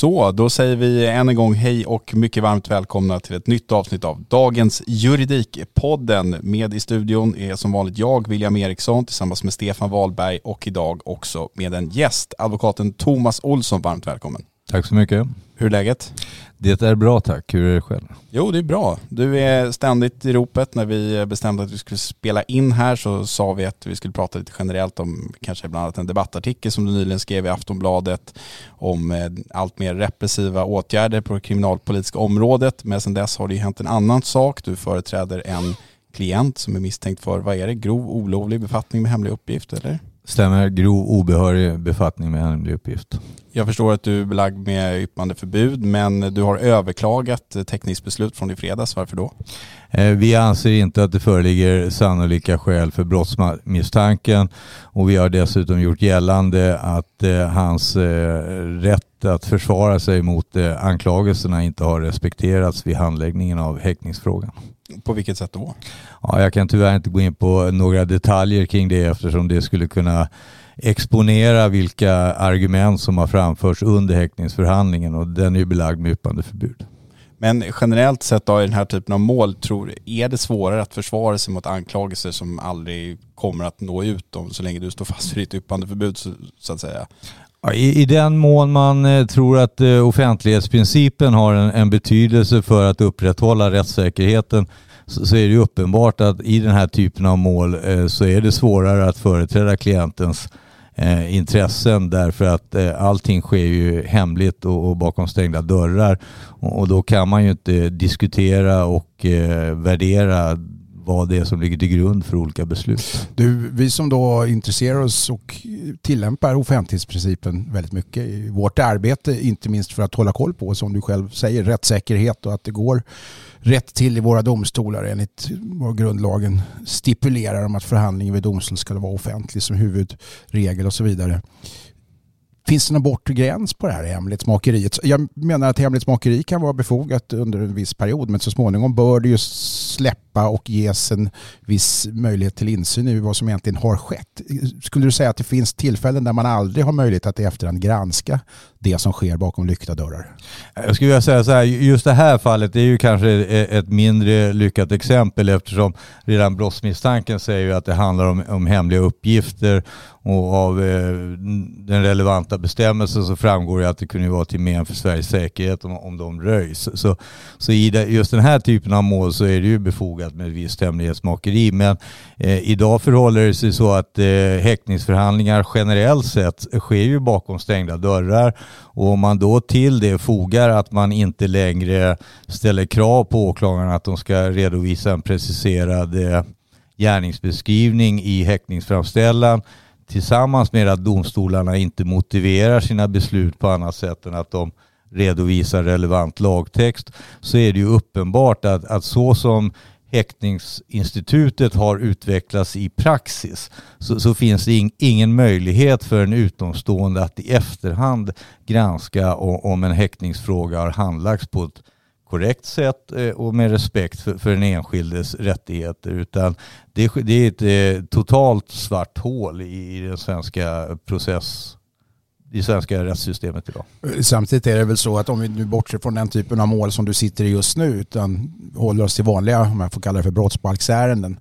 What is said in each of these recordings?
Så, då säger vi än en gång hej och mycket varmt välkomna till ett nytt avsnitt av dagens Juridikpodden. Med i studion är som vanligt jag, William Eriksson, tillsammans med Stefan Wahlberg och idag också med en gäst, advokaten Thomas Olsson. Varmt välkommen. Tack så mycket. Hur är läget? Det är bra tack. Hur är det själv? Jo, det är bra. Du är ständigt i ropet. När vi bestämde att vi skulle spela in här så sa vi att vi skulle prata lite generellt om kanske bland annat en debattartikel som du nyligen skrev i Aftonbladet om eh, allt mer repressiva åtgärder på det kriminalpolitiska området. Men sedan dess har det ju hänt en annan sak. Du företräder en klient som är misstänkt för, vad är det, grov olovlig befattning med hemlig uppgift eller? Stämmer grov obehörig befattning med hemlig uppgift. Jag förstår att du är belagd med yppandeförbud men du har överklagat teckningsbeslut från i fredags. Varför då? Eh, Vi anser inte att det föreligger sannolika skäl för brottsmisstanken och vi har dessutom gjort gällande att eh, hans eh, rätt att försvara sig mot anklagelserna inte har respekterats vid handläggningen av häktningsfrågan. På vilket sätt då? Ja, jag kan tyvärr inte gå in på några detaljer kring det eftersom det skulle kunna exponera vilka argument som har framförts under häktningsförhandlingen och den är ju belagd med yppandeförbud. Men generellt sett då i den här typen av mål, tror, är det svårare att försvara sig mot anklagelser som aldrig kommer att nå ut om, så länge du står fast vid ditt yppandeförbud så, så att säga? I, I den mån man eh, tror att eh, offentlighetsprincipen har en, en betydelse för att upprätthålla rättssäkerheten så, så är det ju uppenbart att i den här typen av mål eh, så är det svårare att företräda klientens eh, intressen därför att eh, allting sker ju hemligt och, och bakom stängda dörrar. Och, och då kan man ju inte diskutera och eh, värdera vad det är som ligger till grund för olika beslut. Du, vi som då intresserar oss och tillämpar offentlighetsprincipen väldigt mycket i vårt arbete, inte minst för att hålla koll på, som du själv säger, rättssäkerhet och att det går rätt till i våra domstolar enligt vad grundlagen stipulerar om att förhandlingen vid domstol ska vara offentlig som huvudregel och så vidare. Finns det någon bortre gräns på det här hemlighetsmakeriet? Jag menar att hemlighetsmakeri kan vara befogat under en viss period men så småningom bör det ju släppa och ges en viss möjlighet till insyn i vad som egentligen har skett. Skulle du säga att det finns tillfällen där man aldrig har möjlighet att i efterhand granska det som sker bakom lyckta dörrar? Jag skulle vilja säga så här, just det här fallet är ju kanske e-, ett mindre lyckat exempel eftersom redan brottsmisstanken säger ju att det handlar om, om hemliga uppgifter och av eh, den relevanta bestämmelsen så framgår det att det kunde vara till men för Sveriges säkerhet om, om de röjs. Så, så i det, just den här typen av mål så är det ju befogat med ett visst hemlighetsmakeri. Men eh, idag förhåller det sig så att eh, häktningsförhandlingar generellt sett sker ju bakom stängda dörrar och om man då till det fogar att man inte längre ställer krav på åklagarna att de ska redovisa en preciserad eh, gärningsbeskrivning i häktningsframställan tillsammans med att domstolarna inte motiverar sina beslut på annat sätt än att de redovisar relevant lagtext så är det ju uppenbart att, att så som häktningsinstitutet har utvecklats i praxis så, så finns det in, ingen möjlighet för en utomstående att i efterhand granska om en häktningsfråga har handlagts på ett korrekt sätt eh, och med respekt för, för den enskildes rättigheter. Utan det, det är ett eh, totalt svart hål i den svenska process i svenska rättssystemet idag. Samtidigt är det väl så att om vi nu bortser från den typen av mål som du sitter i just nu utan håller oss till vanliga, om jag får kalla det för brottsbalksärenden,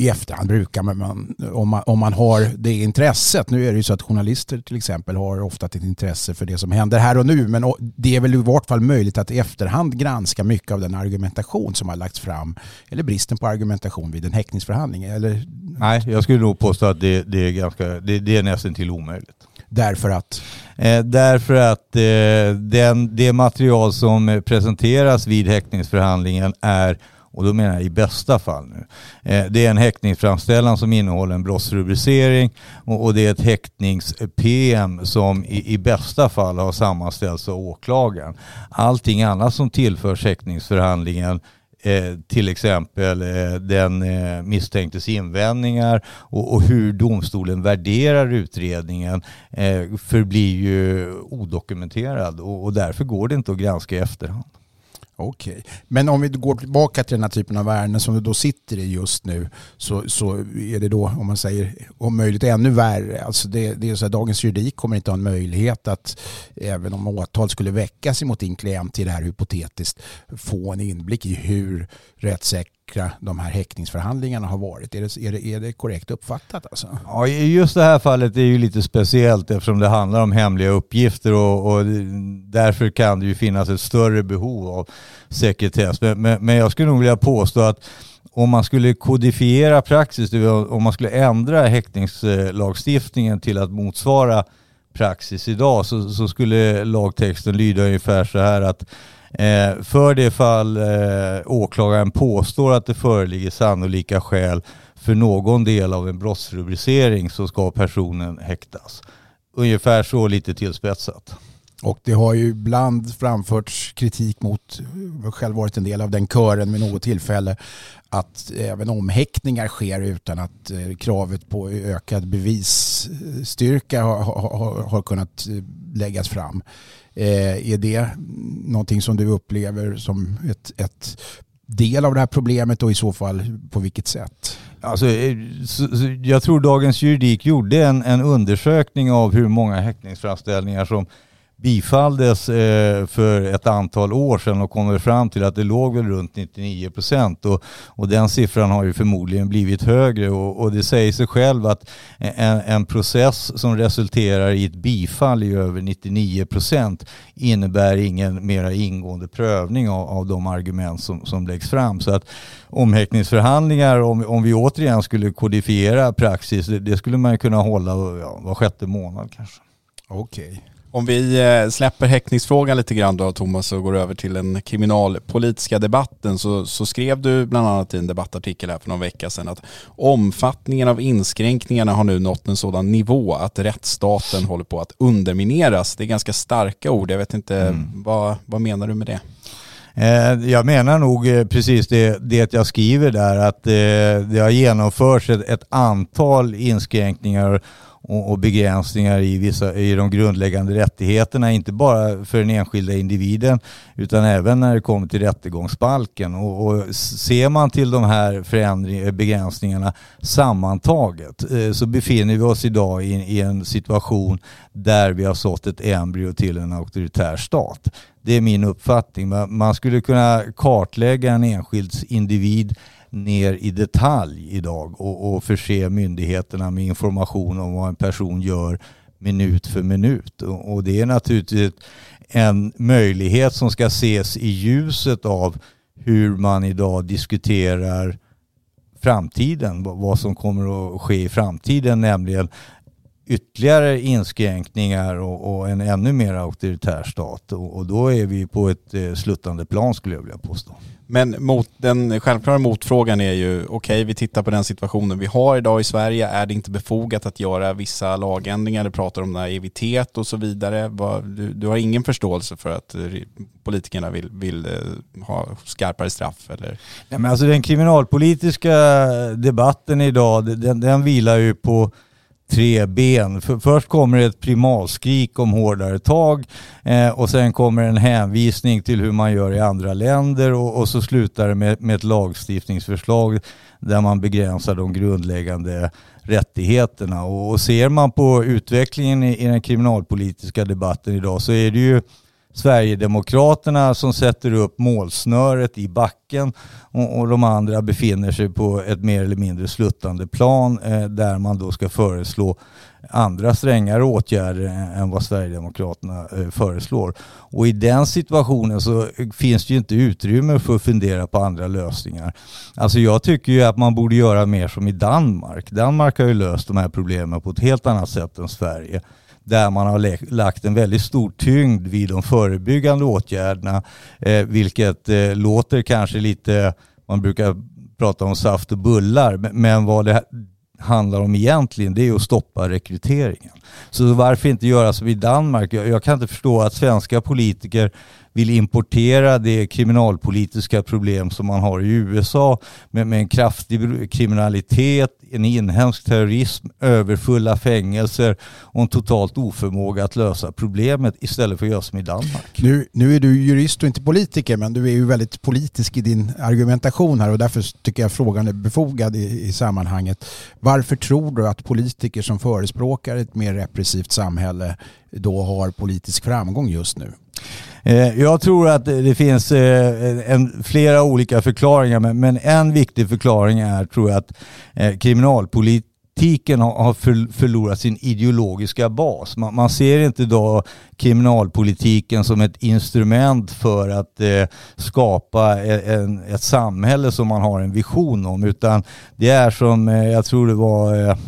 i efterhand brukar man, om man, om man har det intresset, nu är det ju så att journalister till exempel har ofta ett intresse för det som händer här och nu, men det är väl i vart fall möjligt att i efterhand granska mycket av den argumentation som har lagts fram, eller bristen på argumentation vid en häktningsförhandling, eller? Nej, jag skulle nog påstå att det, det är, ganska, det, det är nästan till omöjligt. Därför att? Eh, därför att eh, den, det material som presenteras vid häktningsförhandlingen är och då menar jag i bästa fall nu. Eh, det är en häktningsframställan som innehåller en brottsrubricering och det är ett häktnings-PM som i bästa fall har sammanställts av åklagaren. Allting annat som tillförs häktningsförhandlingen Eh, till exempel eh, den eh, misstänktes invändningar och, och, hur domstolen värderar utredningen eh, förblir ju odokumenterad och, och därför går det inte att granska i efterhand. Okej, men om vi går tillbaka till den här typen av ärenden som du då sitter i just nu så, så är det då, om man säger om möjligt ännu värre. Alltså det, det är så här, dagens juridik kommer inte ha en möjlighet att även om åtal skulle väckas emot din klient i det här hypotetiskt få en inblick i hur rättssäkert osäkra de här häktningsförhandlingarna har varit. Är det, är det, är det korrekt uppfattat? Alltså? Ja, just det här fallet är ju lite speciellt eftersom det handlar om hemliga uppgifter och, och därför kan det ju finnas ett större behov av sekretess. Men, men, men jag skulle nog vilja påstå att om man skulle kodifiera praxis, om man skulle ändra häktningslagstiftningen till att motsvara praxis idag så, så skulle lagtexten lyda ungefär så här att Eh, för det fall eh, åklagaren påstår att det föreligger sannolika skäl för någon del av en brottsrubricering så ska personen häktas. Ungefär så lite tillspetsat. Och det har ju ibland framförts kritik mot, jag har själv varit en del av den kören vid något tillfälle, att även omhäktningar sker utan att eh, kravet på ökad bevisstyrka har, har, har kunnat eh, läggas fram. Eh, är det någonting som du upplever som ett, ett del av det här problemet och i så fall på vilket sätt? Alltså, eh, jag tror Dagens Juridik gjorde en, en undersökning av hur många häktningsframställningar som bifalldes eh, för ett antal år sedan och kommer fram till att det låg väl runt 99 procent och, och den siffran har ju förmodligen blivit högre och, och det säger sig själv att en, en, process som resulterar i ett bifall i över 99 procent innebär ingen mera ingående prövning av, av de argument som, som läggs fram. Så att omhäktningsförhandlingar, om, om vi återigen skulle kodifiera praxis, det, det skulle man kunna hålla ja, var sjätte månad kanske. Okej. Okay. Om vi eh, släpper häktningsfrågan lite grann då Thomas och går över till den kriminalpolitiska debatten så, så, skrev du bland annat i en debattartikel här för någon vecka sedan att omfattningen av inskränkningarna har nu nått en sådan nivå att rättsstaten håller på att undermineras. Det är ganska starka ord, jag vet inte, mm. vad, vad menar du med det? Eh, jag menar nog eh, precis det, det jag skriver där att eh, det har genomförts ett, ett antal inskränkningar och, och begränsningar i, vissa, i de grundläggande rättigheterna, inte bara för den enskilda individen utan även när det kommer till rättegångsbalken. Och, och ser man till de här begränsningarna sammantaget eh, så befinner vi oss idag i, i en situation där vi har sått ett embryo till en auktoritär stat. Det är min uppfattning. Man skulle kunna kartlägga en enskild individ ner i detalj idag och, och förse myndigheterna med information om vad en person gör minut för minut. Och, och det är naturligtvis en möjlighet som ska ses i ljuset av hur man idag diskuterar framtiden, vad som kommer att ske i framtiden, nämligen ytterligare inskränkningar och, och en ännu mer auktoritär stat. Och, och, då är vi på ett eh, sluttande plan skulle jag vilja påstå. Men mot, den självklara motfrågan är ju, okej okay, vi tittar på den situationen vi har idag i Sverige, är det inte befogat att göra vissa lagändringar? Du pratar om naivitet och så vidare. Du, du har ingen förståelse för att politikerna vill, vill eh, ha skarpare straff? Eller? Nej, men alltså den kriminalpolitiska debatten idag, den, den vilar ju på tre ben. För först kommer ett primalskrik om hårdare tag eh, och sen kommer en hänvisning till hur man gör i andra länder och, och så slutar det med, med ett lagstiftningsförslag där man begränsar de grundläggande rättigheterna. Och, och ser man på utvecklingen i, i den kriminalpolitiska debatten idag så är det ju Sverigedemokraterna som sätter upp målsnöret i backen och, och de andra befinner sig på ett mer eller mindre sluttande plan eh, där man då ska föreslå andra strängare åtgärder än vad Sverigedemokraterna eh, föreslår. Och i den situationen så finns det ju inte utrymme för att fundera på andra lösningar. Alltså jag tycker ju att man borde göra mer som i Danmark. Danmark har ju löst de här problemen på ett helt annat sätt än Sverige där man har lagt en väldigt stor tyngd vid de förebyggande åtgärderna, eh, vilket eh, låter kanske lite, man brukar prata om saft och bullar, men vad det handlar om egentligen det är att stoppa rekryteringen. Så varför inte göra som i Danmark? Jag, jag kan inte förstå att svenska politiker vill importera det kriminalpolitiska problem som man har i USA med, med en kraftig kriminalitet, en inhemsk terrorism, överfulla fängelser och en totalt oförmåga att lösa problemet istället för att göra som i Danmark. Nu, nu är du jurist och inte politiker men du är ju väldigt politisk i din argumentation här och därför tycker jag frågan är befogad i, i sammanhanget. Varför tror du att politiker som förespråkar ett mer repressivt samhälle då har politisk framgång just nu? Eh, jag tror att det finns eh, en, flera olika förklaringar men en viktig förklaring är tror jag att eh, kriminalpolitiken har förlorat sin ideologiska bas. Man, ser inte idag kriminalpolitiken som ett instrument för att eh, skapa ett samhälle som man har en vision om utan det är som, jag tror det var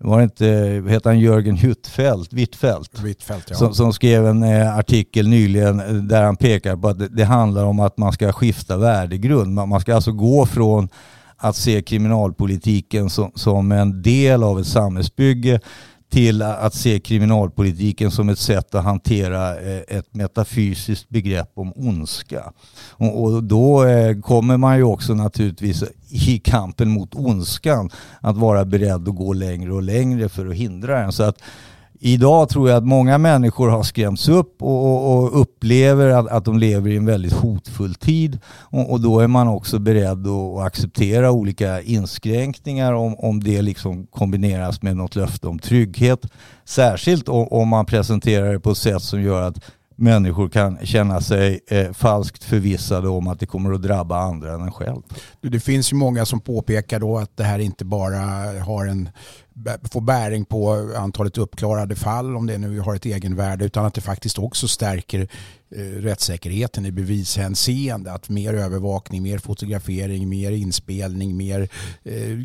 var det inte, heter han Jörgen Huttfeldt, Wittfeldt, Wittfeldt ja. som, som, skrev en eh, artikel nyligen eh, där han pekar på att det, det, handlar om att man ska skifta värdegrund. Man, man ska alltså gå från att se kriminalpolitiken som, som en del av ett samhällsbygge till att se kriminalpolitiken som ett sätt att hantera eh, ett metafysiskt begrepp om ondska. Och då eh, kommer man ju också naturligtvis i kampen mot ondskan att vara beredd att gå längre och längre för att hindra den. Så att Idag tror jag att många människor har skrämts upp och, och, och upplever att, att, de lever i en väldigt hotfull tid. Och, och, då är man också beredd att acceptera olika inskränkningar om, om det liksom kombineras med något löfte om trygghet. Särskilt om, om man presenterar det på ett sätt som gör att människor kan känna sig eh, falskt förvissade om att det kommer att drabba andra än en själv. Det finns ju många som påpekar då att det här inte bara har en får bäring på antalet uppklarade fall om det nu har ett egenvärde utan att det faktiskt också stärker eh, rättssäkerheten i bevishänseende. Att mer övervakning, mer fotografering, mer inspelning, mer eh,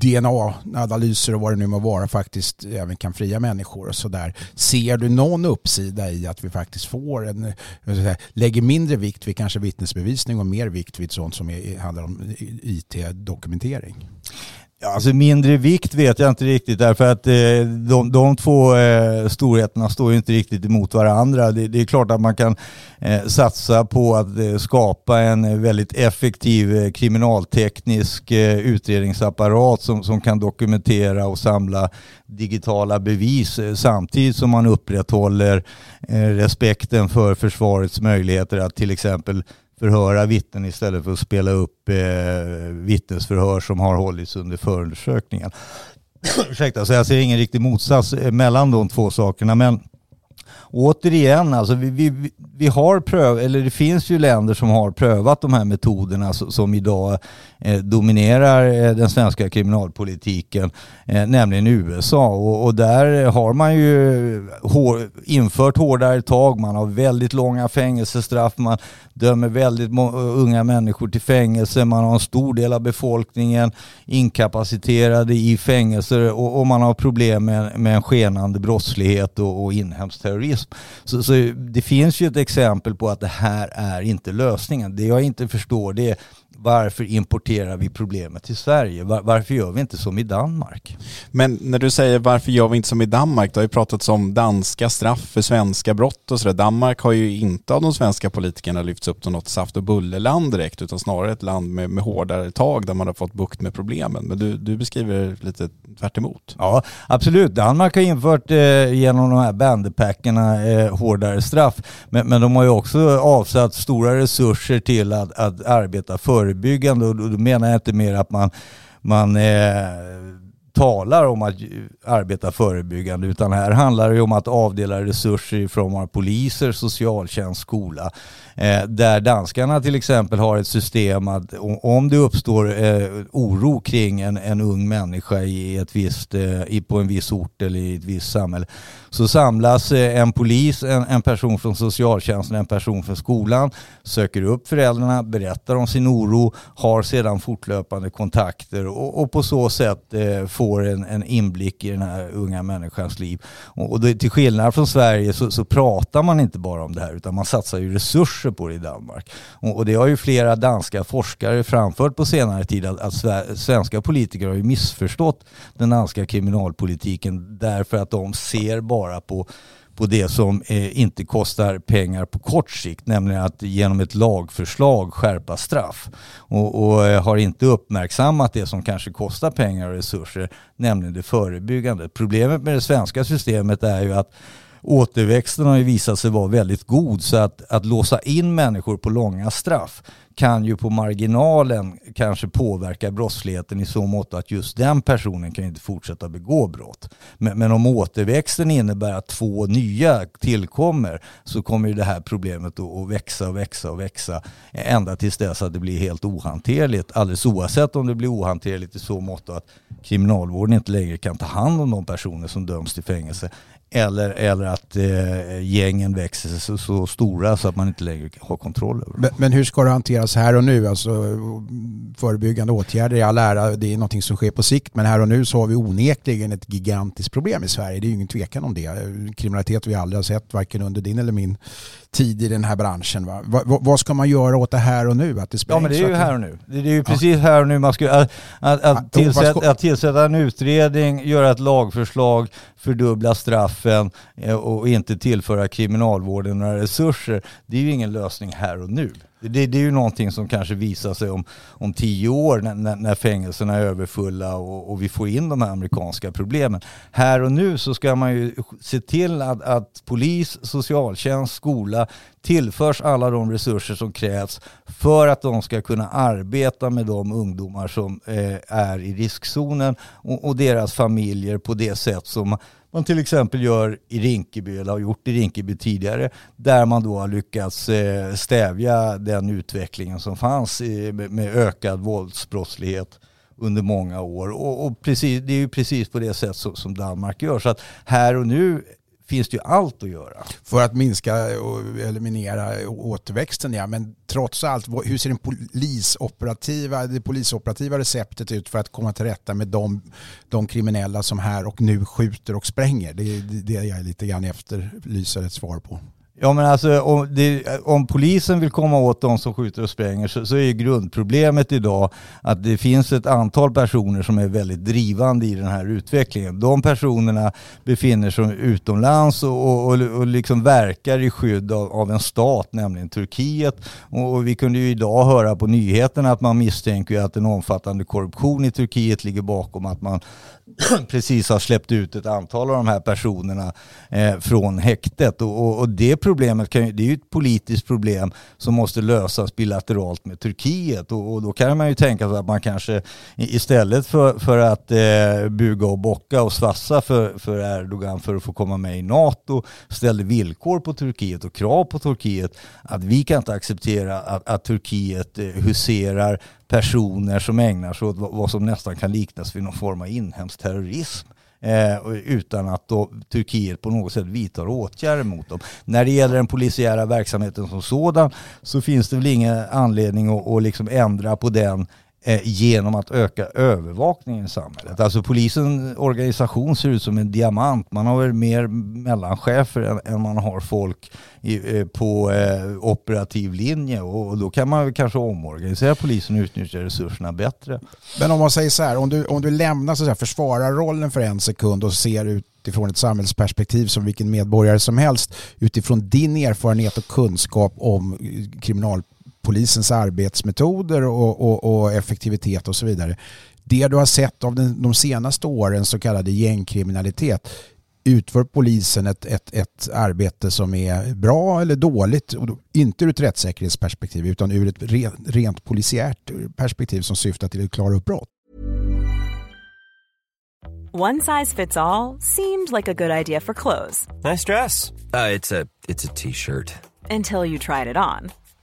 DNA-analyser och vad det nu må vara faktiskt även kan fria människor och sådär. Ser du någon uppsida i att vi faktiskt får en, säga, lägger mindre vikt vid kanske vittnesbevisning och mer vikt vid sånt som är, handlar om IT-dokumentering? Alltså mindre vikt vet jag inte riktigt därför att eh, de, de två eh, storheterna står ju inte riktigt emot varandra. Det, det är klart att man kan eh, satsa på att eh, skapa en väldigt effektiv eh, kriminalteknisk eh, utredningsapparat som, som kan dokumentera och samla digitala bevis samtidigt som man upprätthåller respekten för försvarets möjligheter att till exempel förhöra vittnen istället för att spela upp eh, vittnesförhör som har hållits under förundersökningen. Ursäkta, så jag ser ingen riktig motsats eh, mellan de två sakerna. Men återigen, alltså vi, vi, vi har pröv, eller det finns ju länder som har prövat de här metoderna som idag eh, dominerar eh, den svenska kriminalpolitiken, eh, nämligen USA. Och, och, där har man ju hår, infört hårdare tag, man har väldigt långa fängelsestraff, man dömer väldigt unga människor till fängelse, man har en stor del av befolkningen inkapaciterade i fängelser och, och man har problem med, med en skenande brottslighet och, och inhemsk terrorism. Så, så det finns ju ett exempel på att det här är inte lösningen. Det jag inte förstår det är varför importerar vi problemet till Sverige? Var, varför gör vi inte som i Danmark? Men när du säger varför gör vi inte som i Danmark, det har ju pratats om danska straff för svenska brott och sådär. Danmark har ju inte av de svenska politikerna lyfts upp som något saft och bulleland direkt, utan snarare ett land med, med hårdare tag där man har fått bukt med problemen. Men du, du beskriver lite tvärt emot. Ja, absolut. Danmark har infört eh, genom de här bandepackerna eh, hårdare straff, men, men de har ju också avsatt stora resurser till att, att arbeta före förebyggande och då menar jag inte mer att man, man eh, talar om att arbeta förebyggande utan här handlar det om att avdela resurser i form av poliser, socialtjänst, skola. Eh, där danskarna till exempel har ett system att om det uppstår eh, oro kring en, en ung människa i ett visst, eh, i, på en viss ort eller i ett visst samhälle så samlas eh, en polis, en, en person från socialtjänsten, en person från skolan, söker upp föräldrarna, berättar om sin oro, har sedan fortlöpande kontakter och, och på så sätt eh, får en, en, inblick i den här unga människans liv. Och, och det, till skillnad från Sverige så, så, pratar man inte bara om det här utan man satsar ju resurser på det i Danmark. Och, och det har ju flera danska forskare framfört på senare tid att, att svenska politiker har ju missförstått den danska kriminalpolitiken därför att de ser bara bara på, på det som eh, inte kostar pengar på kort sikt, nämligen att genom ett lagförslag skärpa straff. Och, och eh, har inte uppmärksammat det som kanske kostar pengar och resurser, nämligen det förebyggande. Problemet med det svenska systemet är ju att återväxten har ju visat sig vara väldigt god så att, att låsa in människor på långa straff kan ju på marginalen kanske påverka brottsligheten i så mått att just den personen kan inte fortsätta begå brott. Men, men om återväxten innebär att två nya tillkommer så kommer ju det här problemet att växa och växa och växa ända tills dess att det blir helt ohanterligt. Alldeles oavsett om det blir ohanterligt i så mått att kriminalvården inte längre kan ta hand om de personer som döms till fängelse eller, eller att eh, gängen växer sig så, så, stora så att man inte längre har kontroll över dem. Men, men, hur ska det hanteras här och nu? Alltså, förebyggande åtgärder i all ära, det är någonting som sker på sikt. Men här och nu så har vi onekligen ett gigantiskt problem i Sverige. Det är ju ingen tvekan om det. Kriminalitet vi aldrig har sett, varken under din eller min tid i den här branschen. Va? Va, vad ska man göra åt det här och nu? Att det ja men det är ju här och nu. Det är ju precis ja. här och nu man ska, att, att, att, tillsätta, att tillsätta en utredning, göra ett lagförslag, fördubbla straffen eh, och inte tillföra kriminalvården några resurser. Det är ju ingen lösning här och nu. Det, det, är ju någonting som kanske visar sig om, om tio år när, när fängelserna är överfulla och, och, vi får in de här amerikanska problemen. Här och nu så ska man ju se till att, att polis, socialtjänst, skola tillförs alla de resurser som krävs för att de ska kunna arbeta med de ungdomar som eh, är i riskzonen och, och deras familjer på det sätt som man till exempel gör i Rinkeby, eller har gjort i Rinkeby tidigare, där man då har lyckats eh, stävja den utvecklingen som fanns med ökad våldsbrottslighet under många år. Och, och precis, det är ju precis på det sätt som Danmark gör. Så att här och nu finns det ju allt att göra. För att minska och eliminera återväxten ja, men trots allt, hur ser den polisoperativa, det polisoperativa receptet ut för att komma till rätta med de, de kriminella som här och nu skjuter och spränger? Det är det jag lite grann efterlyser ett svar på. Ja men alltså om, det, om, polisen vill komma åt de som skjuter och spränger så, så, är grundproblemet idag att det finns ett antal personer som är väldigt drivande i den här utvecklingen. De personerna befinner sig utomlands och, och, och liksom verkar i skydd av, av, en stat, nämligen Turkiet. Och, vi kunde ju idag höra på nyheterna att man misstänker att en omfattande korruption i Turkiet ligger bakom att man precis har släppt ut ett antal av de här personerna eh, från häktet. Och, och, det problemet kan ju, det är ju ett politiskt problem som måste lösas bilateralt med Turkiet och, och då kan man ju tänka sig att man kanske istället för, för att eh, buga och bocka och svassa för, för Erdogan för att få komma med i NATO ställde villkor på Turkiet och krav på Turkiet att vi kan inte acceptera att, att Turkiet eh, huserar personer som ägnar sig åt vad som nästan kan liknas vid någon form av inhemsk terrorism eh, utan att då Turkiet på något sätt vidtar åtgärder mot dem. När det gäller den polisiära verksamheten som sådan så finns det väl ingen anledning att, att liksom ändra på den Eh, Eh, genom att öka övervakningen i samhället. Alltså polisens organisation ser ut som en diamant. Man har väl mer mellanchefer än, än man har folk i, eh, på eh, operativ linje och, och, då kan man väl kanske omorganisera polisen och utnyttja resurserna bättre. Men om man säger så här, om du, om du lämnar så att säga, försvararrollen för en sekund och ser utifrån ett samhällsperspektiv som vilken medborgare som helst utifrån din erfarenhet och kunskap om kriminal polisens arbetsmetoder och, och, och, effektivitet och så vidare. Det du har sett av den, de senaste årens så kallade gängkriminalitet utför polisen ett, ett, ett arbete som är bra eller dåligt, inte ur ett rättssäkerhetsperspektiv utan ur ett rent, rent polisiärt perspektiv som syftar till att klara upp brott. One size fits all, seemed like a good idea for clothes. Nice dress. Uh, it's a t-shirt. Until you tried it on.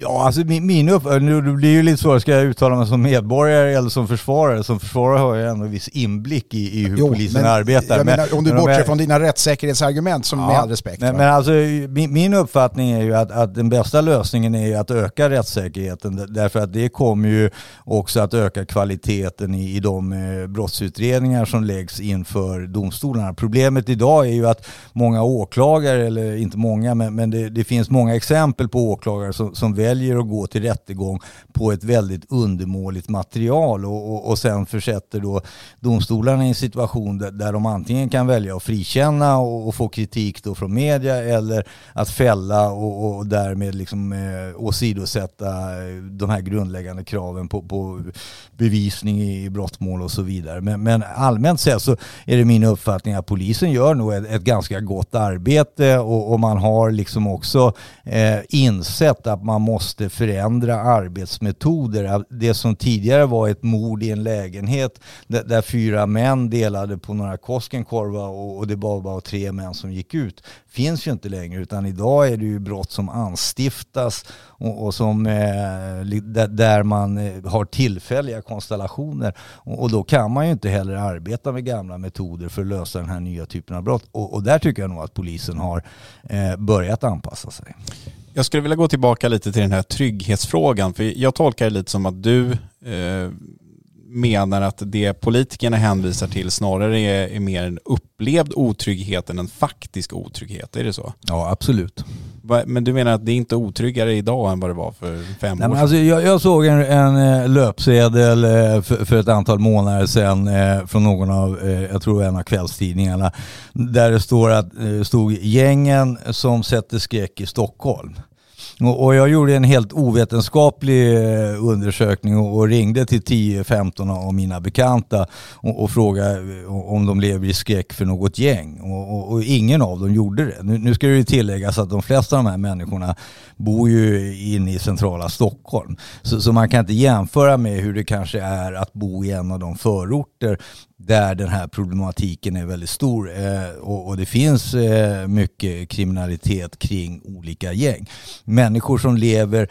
Ja, alltså min, min uppfattning, det blir ju lite så, ska jag uttala mig som medborgare eller som försvarare? Som försvarare har jag ändå en viss inblick i, i hur jo, polisen men, arbetar. Jag men, menar, om du bortser är... från dina rättssäkerhetsargument, som ja, med all respekt. Men, men alltså, min, min, uppfattning är ju att, att den bästa lösningen är att öka rättssäkerheten, därför att det kommer ju också att öka kvaliteten i, i de eh, brottsutredningar som läggs inför domstolarna. Problemet idag är ju att många åklagare, eller inte många, men, men det, det finns många exempel på åklagare som, som väljer att gå till rättegång på ett väldigt undermåligt material och, och, och sen försätter då domstolarna i en situation där, där de antingen kan välja att frikänna och, och, få kritik då från media eller att fälla och, och därmed liksom eh, åsidosätta eh, de här grundläggande kraven på, på bevisning i brottmål och så vidare. Men, men, allmänt sett så är det min uppfattning att polisen gör nog ett, ett ganska gott arbete och, och man har liksom också eh, insett att man måste måste förändra arbetsmetoder. Det som tidigare var ett mord i en lägenhet där, där fyra män delade på några Koskenkorva och, och det var bara tre män som gick ut finns ju inte längre utan idag är det ju brott som anstiftas och, och som, eh, där man eh, har tillfälliga konstellationer och, och, då kan man ju inte heller arbeta med gamla metoder för att lösa den här nya typen av brott och, och där tycker jag nog att polisen har eh, börjat anpassa sig. Jag skulle vilja gå tillbaka lite till den här trygghetsfrågan. För jag tolkar det lite som att du eh, menar att det politikerna hänvisar till snarare är, är mer en upplevd otrygghet än en faktisk otrygghet. Är det så? Ja, absolut. Men du menar att det är inte otryggare idag än vad det var för fem Nej, år sedan? Alltså jag, jag såg en, en eh, löpsedel eh, för, för, ett antal månader sedan eh, från någon av, jag tror en av kvällstidningarna, där det står att, stod gängen som sätter skräck i Stockholm. Och jag gjorde en helt ovetenskaplig eh, undersökning och ringde till 10-15 av mina bekanta och, och frågade eh, om de lever i skräck för något gäng. Och, och, och ingen av dem gjorde det. Nu, nu ska det ju tilläggas att de flesta av de här människorna bor ju inne i centrala Stockholm. Så, så man kan inte jämföra med hur det kanske är att bo i en av de förorter där den här problematiken är väldigt stor eh, och, och, det finns eh, mycket kriminalitet kring olika gäng. Människor som lever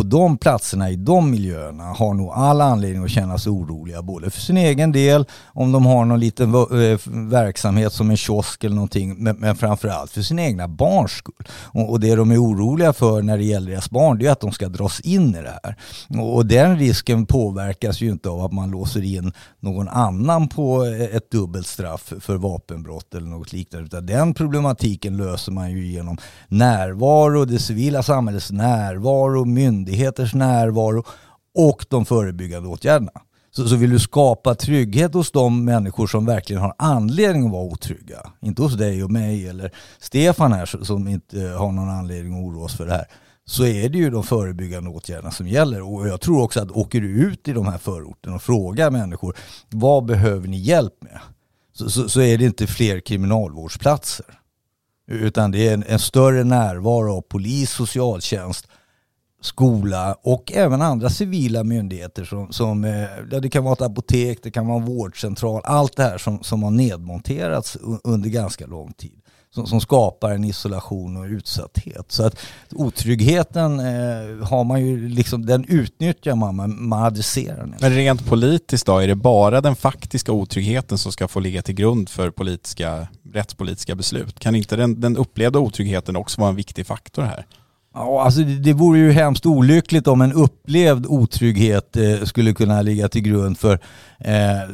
på de platserna, i de miljöerna, har nog all anledning att känna sig oroliga. Både för sin egen del, om de har någon liten eh, verksamhet som en kiosk eller någonting, men, men framförallt för sina egna barns skull. Och, och, det de är oroliga för när det gäller deras barn, det är att de ska dras in i det här. Och, och den risken påverkas ju inte av att man låser in någon annan på eh, ett dubbelt straff för vapenbrott eller något liknande. Utan den problematiken löser man ju genom närvaro, det civila samhällets närvaro, myndigheter myndigheters närvaro och de förebyggande åtgärderna. Så, så vill du skapa trygghet hos de människor som verkligen har anledning att vara otrygga. Inte hos dig och mig eller Stefan här som inte eh, har någon anledning att oroa oss för det här. Så är det ju de förebyggande åtgärderna som gäller. Och jag tror också att åker du ut i de här förorterna och frågar människor vad behöver ni hjälp med? Så, så, så är det inte fler kriminalvårdsplatser. Utan det är en, en större närvaro av polis, socialtjänst skola och även andra civila myndigheter som, som eh, ja, det kan vara ett apotek, det kan vara en vårdcentral, allt det här som, som har nedmonterats under ganska lång tid. Som, som skapar en isolation och utsatthet. Så att otryggheten eh, har man ju liksom, den utnyttjar man, man, man adresserar den. Men rent politiskt då, är det bara den faktiska otryggheten som ska få ligga till grund för politiska, rättspolitiska beslut? Kan inte den, den upplevda otryggheten också vara en viktig faktor här? Ja, alltså det, det vore ju hemskt olyckligt om en upplevd otrygghet eh, skulle kunna ligga till grund för eh,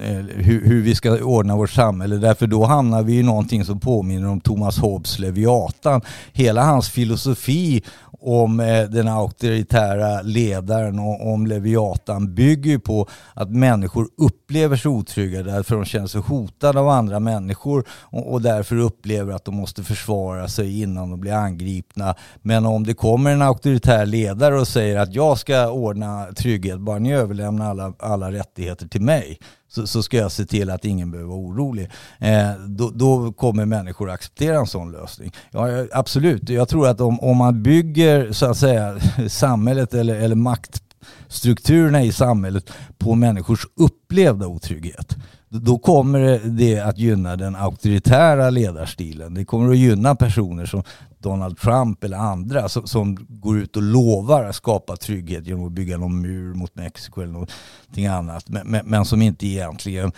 Eh, hur, hur, vi ska ordna vårt samhälle. Därför då hamnar vi i någonting som påminner om Thomas Hobbes Leviatan. Hela hans filosofi om eh, den auktoritära ledaren och om Leviatan bygger ju på att människor upplever sig otrygga därför de känner sig hotade av andra människor och därför upplever att de måste försvara sig innan de blir angripna. Men om det kommer en auktoritär ledare och säger att jag ska ordna trygghet, bara ni överlämnar alla, alla rättigheter till mig så, så, ska jag se till att ingen behöver vara orolig. Eh, då, då, kommer människor acceptera en sån lösning. Ja, absolut, jag tror att om, om man bygger så att säga samhället eller, eller maktstrukturerna i samhället på människors upplevda otrygghet då kommer det att gynna den auktoritära ledarstilen. Det kommer att gynna personer som Donald Trump eller andra som, som går ut och lovar att skapa trygghet genom att bygga någon mur mot Mexiko eller någonting annat. Men, men, men som inte egentligen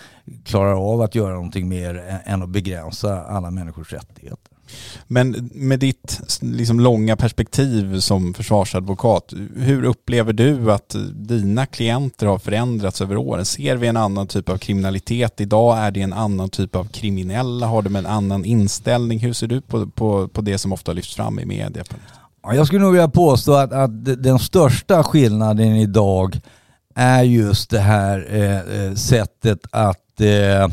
klarar av att göra någonting mer än att begränsa alla människors rättigheter. Men med ditt liksom, långa perspektiv som försvarsadvokat, hur upplever du att dina klienter har förändrats över åren? Ser vi en annan typ av kriminalitet idag? Är det en annan typ av kriminella? Har de en annan inställning? Hur ser du på, på, på det som ofta lyfts fram i media? Jag skulle nog vilja påstå att, att den största skillnaden idag är just det här eh, eh sättet att eh,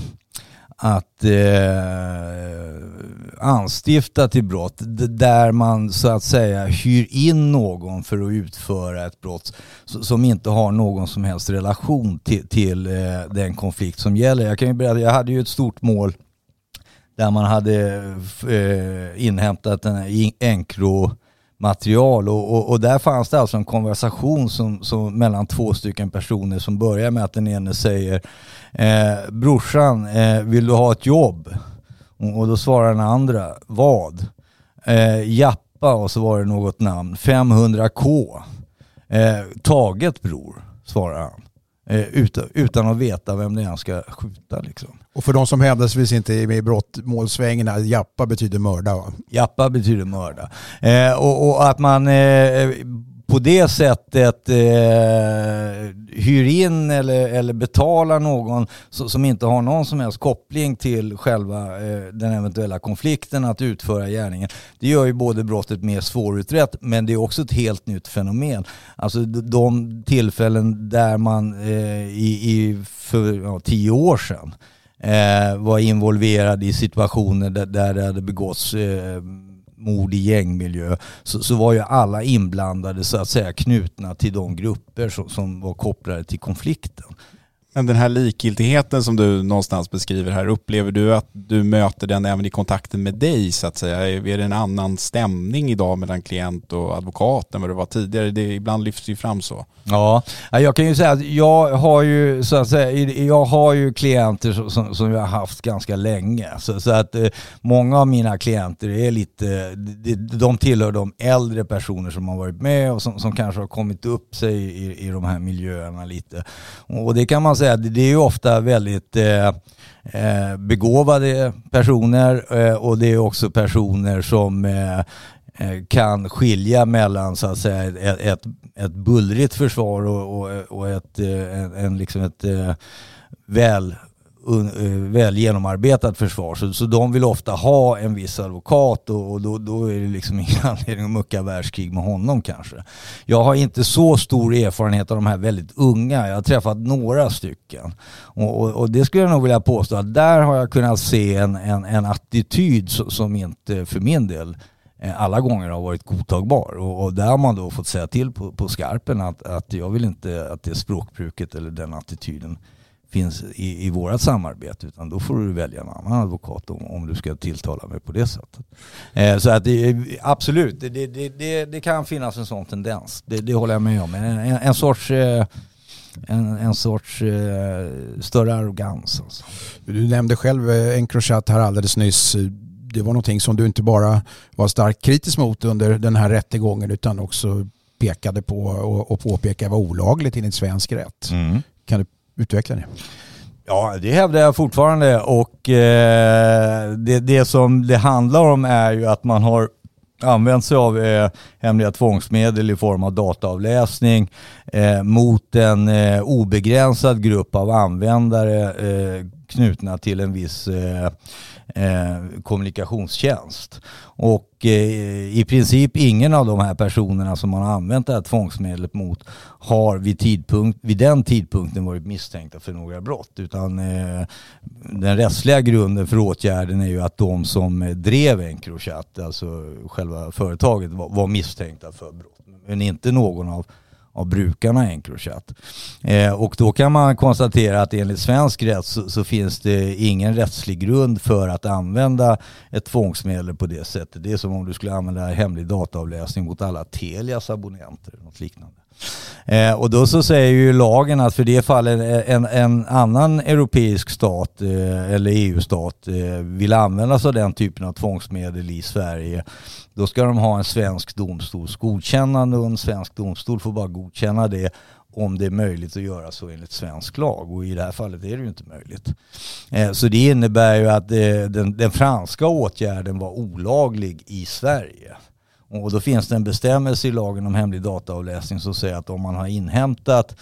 att eh, anstifta till brott där man så att säga hyr in någon för att utföra ett brott som inte har någon som helst relation till, till eh, den konflikt som gäller. Jag kan ju berätta, jag hade ju ett stort mål där man hade eh, inhämtat en enkro material och, och, och, där fanns det alltså en konversation som, som mellan två stycken personer som börjar med att den ene säger eh, brorsan, eh, vill du ha ett jobb? Och, och då svarar den andra, vad? Eh, Jappa och så var det något namn, 500k. Eh, taget bror, svarar han. Eh, utan, utan att veta vem det är han ska skjuta liksom. Och för de som händelsevis inte är med i brottmålsvängarna, jappa betyder mörda va? Jappa betyder mörda. Eh, och, och, att man eh, på det sättet eh, hyr in eller, eller betalar någon som inte har någon som helst koppling till själva eh, den eventuella konflikten att utföra gärningen. Det gör ju både brottet mer svårutrett men det är också ett helt nytt fenomen. Alltså de tillfällen där man eh, i, i, för ja, tio år sedan Eh, var involverad i situationer där, där det hade begåtts eh, mord i gängmiljö så, så var ju alla inblandade så att säga knutna till de grupper som, som var kopplade till konflikten. Men den här likgiltigheten som du någonstans beskriver här, upplever du att du möter den även i kontakten med dig så att säga? Är det en annan stämning idag mellan klient och advokat än vad det var tidigare? Det ibland lyfts ju fram så. Ja, jag kan ju säga att jag har ju, så att säga, jag har ju klienter som, som jag har haft ganska länge. Så, så att eh, många av mina klienter är lite, de, de tillhör de äldre personer som har varit med och som, som kanske har kommit upp sig i, i de här miljöerna lite. Och det kan man säga, det är ju ofta väldigt eh, eh, begåvade personer eh, och det är också personer som eh, eh kan skilja mellan så att säga ett, ett, ett bullrigt försvar och, och, och ett, eh, en, en, liksom ett väl, Eh, väl genomarbetat försvar. Så, så de vill ofta ha en viss advokat och, och då, då, är det liksom ingen anledning att mucka världskrig med honom kanske. Jag har inte så stor erfarenhet av de här väldigt unga. Jag har träffat några stycken. Och, och, och det skulle jag nog vilja påstå att där har jag kunnat se en, en, en attityd som inte för min del eh, alla gånger har varit godtagbar. Och, och där har man då fått säga till på, på skarpen att, att jag vill inte att det språkbruket eller den attityden finns i, i vårat samarbete utan då får du välja en annan advokat om, om du ska tilltala mig på det sättet. Eh, så att det, absolut, det, det, det, det, kan finnas en sån tendens. Det, det håller jag med om. En, en, en sorts eh, en, en sorts eh, större arrogans. Alltså. Du nämnde själv eh, Encrochat här alldeles nyss det var någonting som du inte bara var starkt kritisk mot under den här rättegången utan också pekade på och, och påpekade var olagligt enligt svensk rätt. Mm. Kan du utveckla det? Ja, det hävdar jag fortfarande och eh, det, det som det handlar om är ju att man har använt sig av eh, hemliga tvångsmedel i form av dataavläsning eh, mot en eh, obegränsad grupp av användare eh, knutna till en viss eh, eh, kommunikationstjänst. Och eh, i princip ingen av de här personerna som man har använt det här tvångsmedlet mot har vid, tidpunkt, vid den tidpunkten varit misstänkta för några brott. Utan eh, den rättsliga grunden för åtgärden är ju att de som drev Encrochat, alltså själva företaget, var, var misstänkta för brott. Men inte någon av av brukarna Encrochat. Eh, och då kan man konstatera att enligt svensk rätt så, så, finns det ingen rättslig grund för att använda ett tvångsmedel på det sättet. Det är som om du skulle använda hemlig dataavläsning mot alla Telias abonnenter eller något liknande. Eh, och då så säger ju lagen att för det fallet eh, en, en annan europeisk stat eh, eller EU-stat eh, vill använda sig av den typen av tvångsmedel i Sverige då ska de ha en svensk domstols godkännande och en svensk domstol får bara godkänna det om det är möjligt att göra så enligt svensk lag och i det här fallet är det ju inte möjligt. Eh, så det innebär ju att eh, den, den franska åtgärden var olaglig i Sverige. Och då finns det en bestämmelse i lagen om hemlig dataavläsning som säger att om man har inhämtat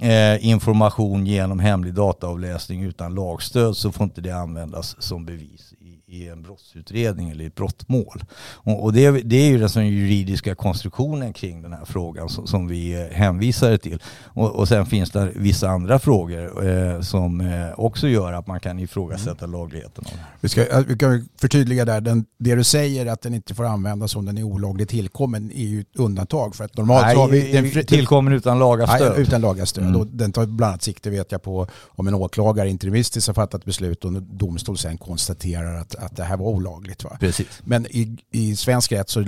eh, information genom hemlig dataavläsning utan lagstöd så får inte det användas som bevis i en brottsutredning eller i ett brottmål. Och, det, det, är ju den juridiska konstruktionen kring den här frågan som, som vi eh, hänvisar till. Och, och, sen finns det vissa andra frågor eh, som eh, också gör att man kan ifrågasätta mm. lagligheten Vi ska, vi kan förtydliga där, den, det du säger att den inte får användas om den är olagligt tillkommen är ju ett undantag. För att normalt Nej, har vi den, tillkommen utan lagastöd. Nej, utan lagastöd. Mm. Och den tar bland annat sikte vet jag på om en åklagare interimistiskt har fattat beslut och en domstol sen konstaterar att att det här var olagligt. Va? Precis. Men i, i svensk rätt så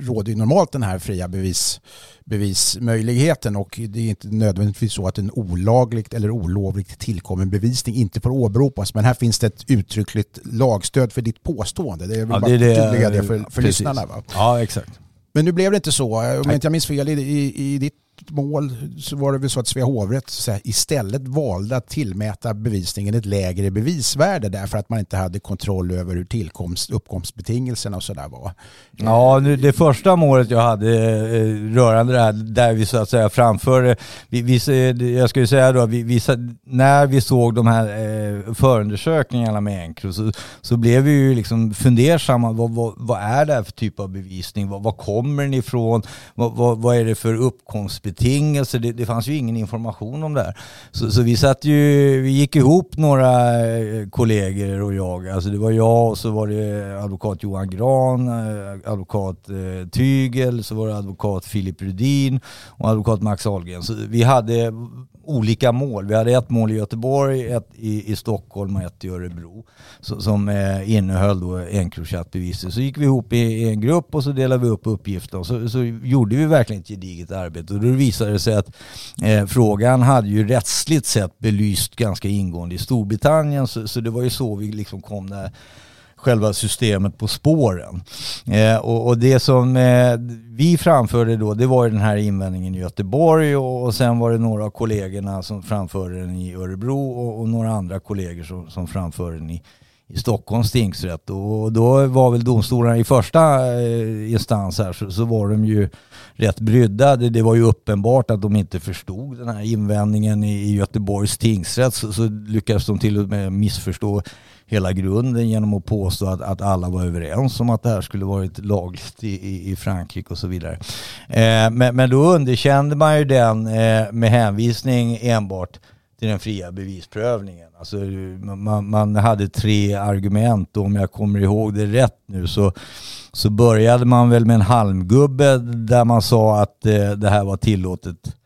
råder ju normalt den här fria bevis, bevismöjligheten och det är inte nödvändigtvis så att en olagligt eller olovligt tillkommen bevisning inte får åberopas. Men här finns det ett uttryckligt lagstöd för ditt påstående. Det är väl ja, bara det, tydliga det för, för lyssnarna. Va? Ja, exakt. Men nu blev det inte så. Om jag inte minns fel i, i, i ditt mål så var det väl så att Svea hovrätt istället valde att tillmäta bevisningen ett lägre bevisvärde därför att man inte hade kontroll över hur tillkomst, uppkomstbetingelserna och sådär var. Ja, nu, det första målet jag hade eh, rörande det här där vi så att säga framförde, eh, vi, vi, jag skulle säga då, vi, vi, när vi såg de här eh, förundersökningarna med Encro så, så blev vi ju liksom fundersamma, vad, vad, vad är det här för typ av bevisning? Vad, vad kommer den ifrån? Vad, vad, vad är det för uppkomstbetingelser? Betingelser. Det, det fanns ju ingen information om det här. Så, så, vi satt ju, vi gick ihop några eh, kollegor och jag. Alltså det var jag och så var det advokat Johan Gran, eh, advokat eh, Tygel, så var det advokat Filip Rudin och advokat Max Ahlgren. Så vi hade olika mål. Vi hade ett mål i Göteborg, ett i, i Stockholm och ett i Örebro så, som eh, innehöll då Encrochat-beviset. Så gick vi ihop i, i, en grupp och så delade vi upp uppgifterna. Så, så gjorde vi verkligen ett gediget arbete och då visade det sig att eh, frågan hade ju rättsligt sett belyst ganska ingående i Storbritannien så, så det var ju så vi liksom kom där själva systemet på spåren. Eh, och, och, det som eh, vi framförde då, det var ju den här invändningen i Göteborg och, och sen var det några av kollegorna som framförde den i Örebro och, och några andra kollegor som, som framförde den i, i Stockholms tingsrätt. Och då var väl domstolarna i första eh, instans här så, så, var de ju rätt brydda. Det, det, var ju uppenbart att de inte förstod den här invändningen i, i Göteborgs tingsrätt så, så lyckades de till och med missförstå hela grunden genom att påstå att, att alla var överens om att det här skulle varit lagligt i, i, i Frankrike och så vidare. Eh, men, men då underkände man ju den eh, med hänvisning enbart till den fria bevisprövningen. Alltså, man, man, hade tre argument och om jag kommer ihåg det rätt nu så, så började man väl med en halmgubbe där man sa att eh, det här var tillåtet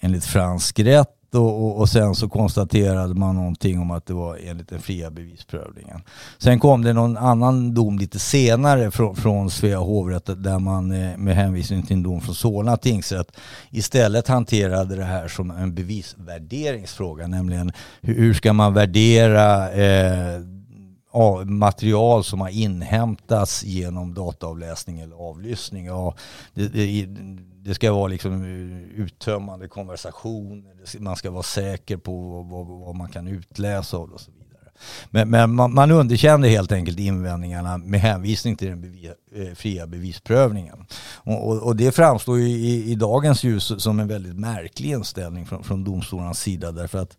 enligt fransk rätt och, och, och, sen så konstaterade man någonting om att det var enligt den fria bevisprövningen. Sen kom det någon annan dom lite senare från, från Svea hovrätt där man eh, med hänvisning till en dom från Solna tingsrätt istället hanterade det här som en bevisvärderingsfråga, nämligen hur, hur ska man värdera eh, material som har inhämtats genom dataavläsning eller avlyssning. Ja, det, det, det ska vara liksom eh, uttömmande konversation, man ska vara säker på vad, vad man kan utläsa av det och så vidare. Men, men man, man underkände helt enkelt invändningarna med hänvisning till den bevis, eh, fria bevisprövningen. Och, och, och, det framstår ju i, i, dagens ljus som en väldigt märklig inställning från, från domstolarnas sida därför att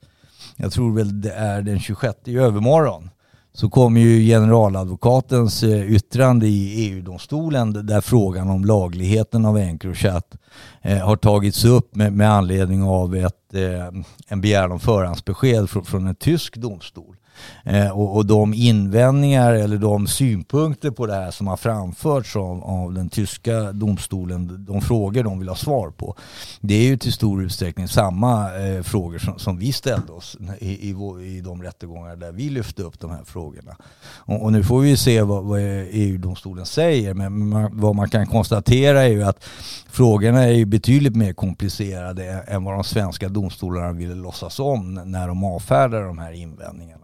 jag tror väl det är den 26 i övermorgon så kommer ju generaladvokatens eh, yttrande i EU-domstolen där frågan om lagligheten av Encrochat eh, har tagits upp med, med anledning av ett, eh, en begäran om förhandsbesked från, från en tysk domstol. Eh, och, och, de invändningar eller de synpunkter på det här som har framförts av, av, den tyska domstolen, de frågor de vill ha svar på, det är ju till stor utsträckning samma eh, frågor som, som, vi ställde oss i, i, i de rättegångar där vi lyfte upp de här frågorna. Och, och nu får vi se vad, vad EU-domstolen säger, men man, vad man kan konstatera är ju att frågorna är ju betydligt mer komplicerade än vad de svenska domstolarna ville låtsas om när de avfärdade de här invändningarna.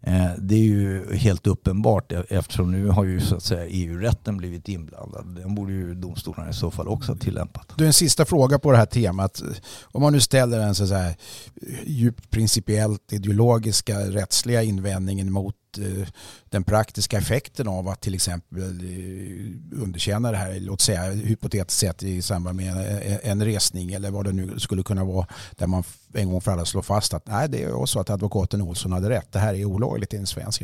Eh, det är ju helt uppenbart e- eftersom nu har ju så att säga EU-rätten blivit inblandad. Den borde ju domstolarna i så fall också ha tillämpat. Du, en sista fråga på det här temat. Om man nu ställer en så här djupt principiellt ideologiska rättsliga invändningen mot Eh, den praktiska effekten av att till exempel eh, underkänna det här, låt säga hypotetiskt sett i samband med en resning eller vad det nu skulle kunna vara där man en gång för alla slår fast att nej det är så att advokaten Olsson hade rätt, det här är olagligt enligt svensk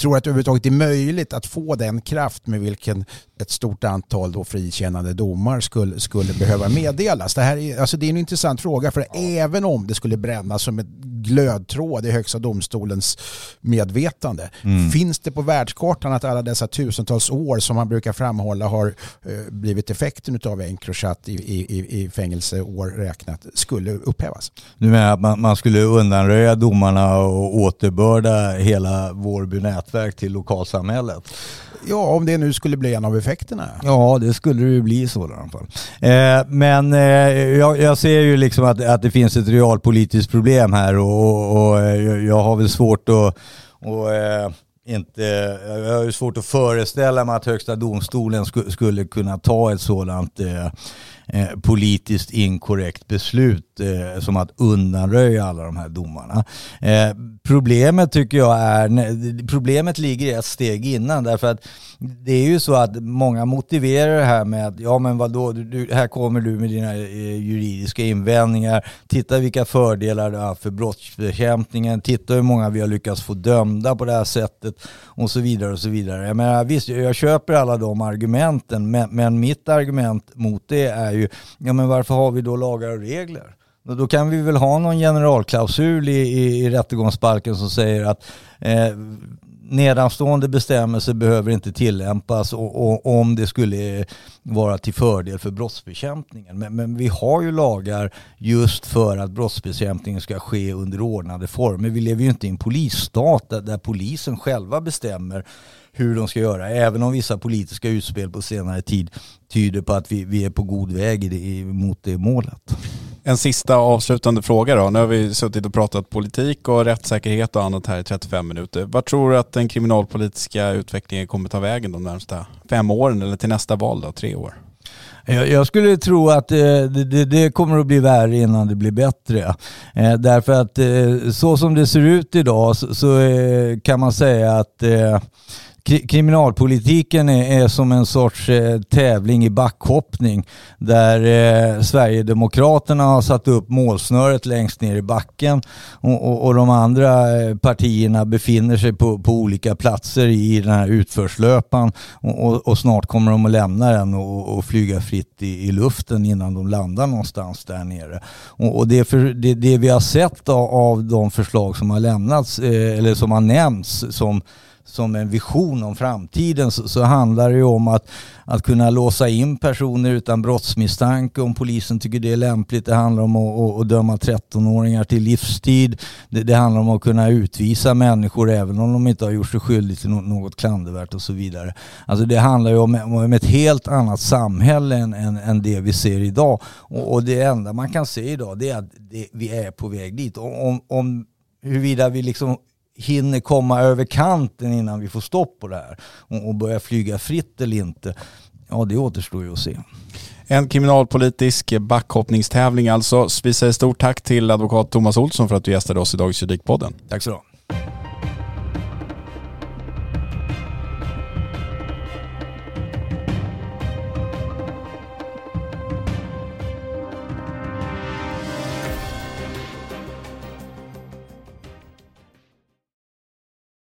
tror att det överhuvudtaget är möjligt att få den kraft med vilken ett stort antal då frikännande domar skulle, skulle behöva meddelas? Det, här är, alltså det är en intressant fråga för även om det skulle brännas som ett glödtråd i Högsta domstolens medvetande. Mm. Finns det på världskartan att alla dessa tusentals år som man brukar framhålla har eh, blivit effekten av Encrochat i, i, i fängelseår räknat skulle upphävas? Du menar att man, man skulle undanröja domarna och återbörda hela Vårby nätverk till lokalsamhället? Ja, om det nu skulle bli en av effekterna. Ja, det skulle det ju bli så i alla fall. Eh, men eh, jag, jag, ser ju liksom att, att det finns ett realpolitiskt problem här och, och, och eh, jag har väl svårt att och, eh, inte, jag har ju svårt att föreställa mig att Högsta domstolen skulle kunna ta ett sådant eh, eh, politiskt inkorrekt beslut eh, som att undanröja alla de här domarna. Eh, problemet tycker jag är, problemet ligger ett steg innan därför att det är ju så att många motiverar det här med att ja men vadå, du, här kommer du med dina eh, juridiska invändningar, titta vilka fördelar du har för brottsbekämpningen, titta hur många vi har lyckats få dömda på det här sättet och så vidare och så vidare. Jag menar, visst, jag köper alla de argumenten men, men mitt argument mot det är ju, ja men varför har vi då lagar och regler? Då kan vi väl ha någon generalklausul i, i, i rättegångsbalken som säger att eh, nedanstående bestämmelser behöver inte tillämpas och, och, om det skulle vara till fördel för brottsbekämpningen. Men, men, vi har ju lagar just för att brottsbekämpningen ska ske under ordnade former. Vi lever ju inte i en polisstat där, där polisen själva bestämmer hur de ska göra. Även om vissa politiska utspel på senare tid tyder på att vi, vi är på god väg i det, mot det målet. En sista avslutande fråga då. Nu har vi suttit och pratat politik och rättssäkerhet och annat här i 35 minuter. Vad tror du att den kriminalpolitiska utvecklingen kommer ta vägen de närmsta fem åren eller till nästa val då, tre år? Jag skulle tro att eh, det, kommer att bli värre innan det blir bättre. Eh, därför att eh, så som det ser ut idag så kan man säga att kriminalpolitiken är, är, som en sorts eh, tävling i backhoppning där eh, Sverigedemokraterna har satt upp målsnöret längst ner i backen och, och, och de andra eh, partierna befinner sig på, på, olika platser i den här utförslöpan och, och snart kommer de att lämna den och, flyga fritt i, i, luften innan de landar någonstans där nere. Och, det, för, det, det, vi har sett av, av de förslag som har lämnats eh, eller som har nämnts som som en vision om framtiden så, så, handlar det ju om att, att kunna låsa in personer utan brottsmisstanke om polisen tycker det är lämpligt. Det handlar om att, att, att döma 13-åringar till livstid. Det, det, handlar om att kunna utvisa människor även om de inte har gjort sig skyldiga till något klandervärt och så vidare. Alltså det handlar ju om, om ett helt annat samhälle än, än, än det vi ser idag. Och, och, det enda man kan se idag det är att det, vi är på väg dit. Om, om huruvida vi liksom hinner komma över kanten innan vi får stopp på det här och, och börja flyga fritt eller inte. Ja, det återstår ju att se. En kriminalpolitisk backhoppningstävling alltså. Vi säger stort tack till advokat Thomas Olsson för att du gästade oss i Dagens Juridikpodden. Tack så du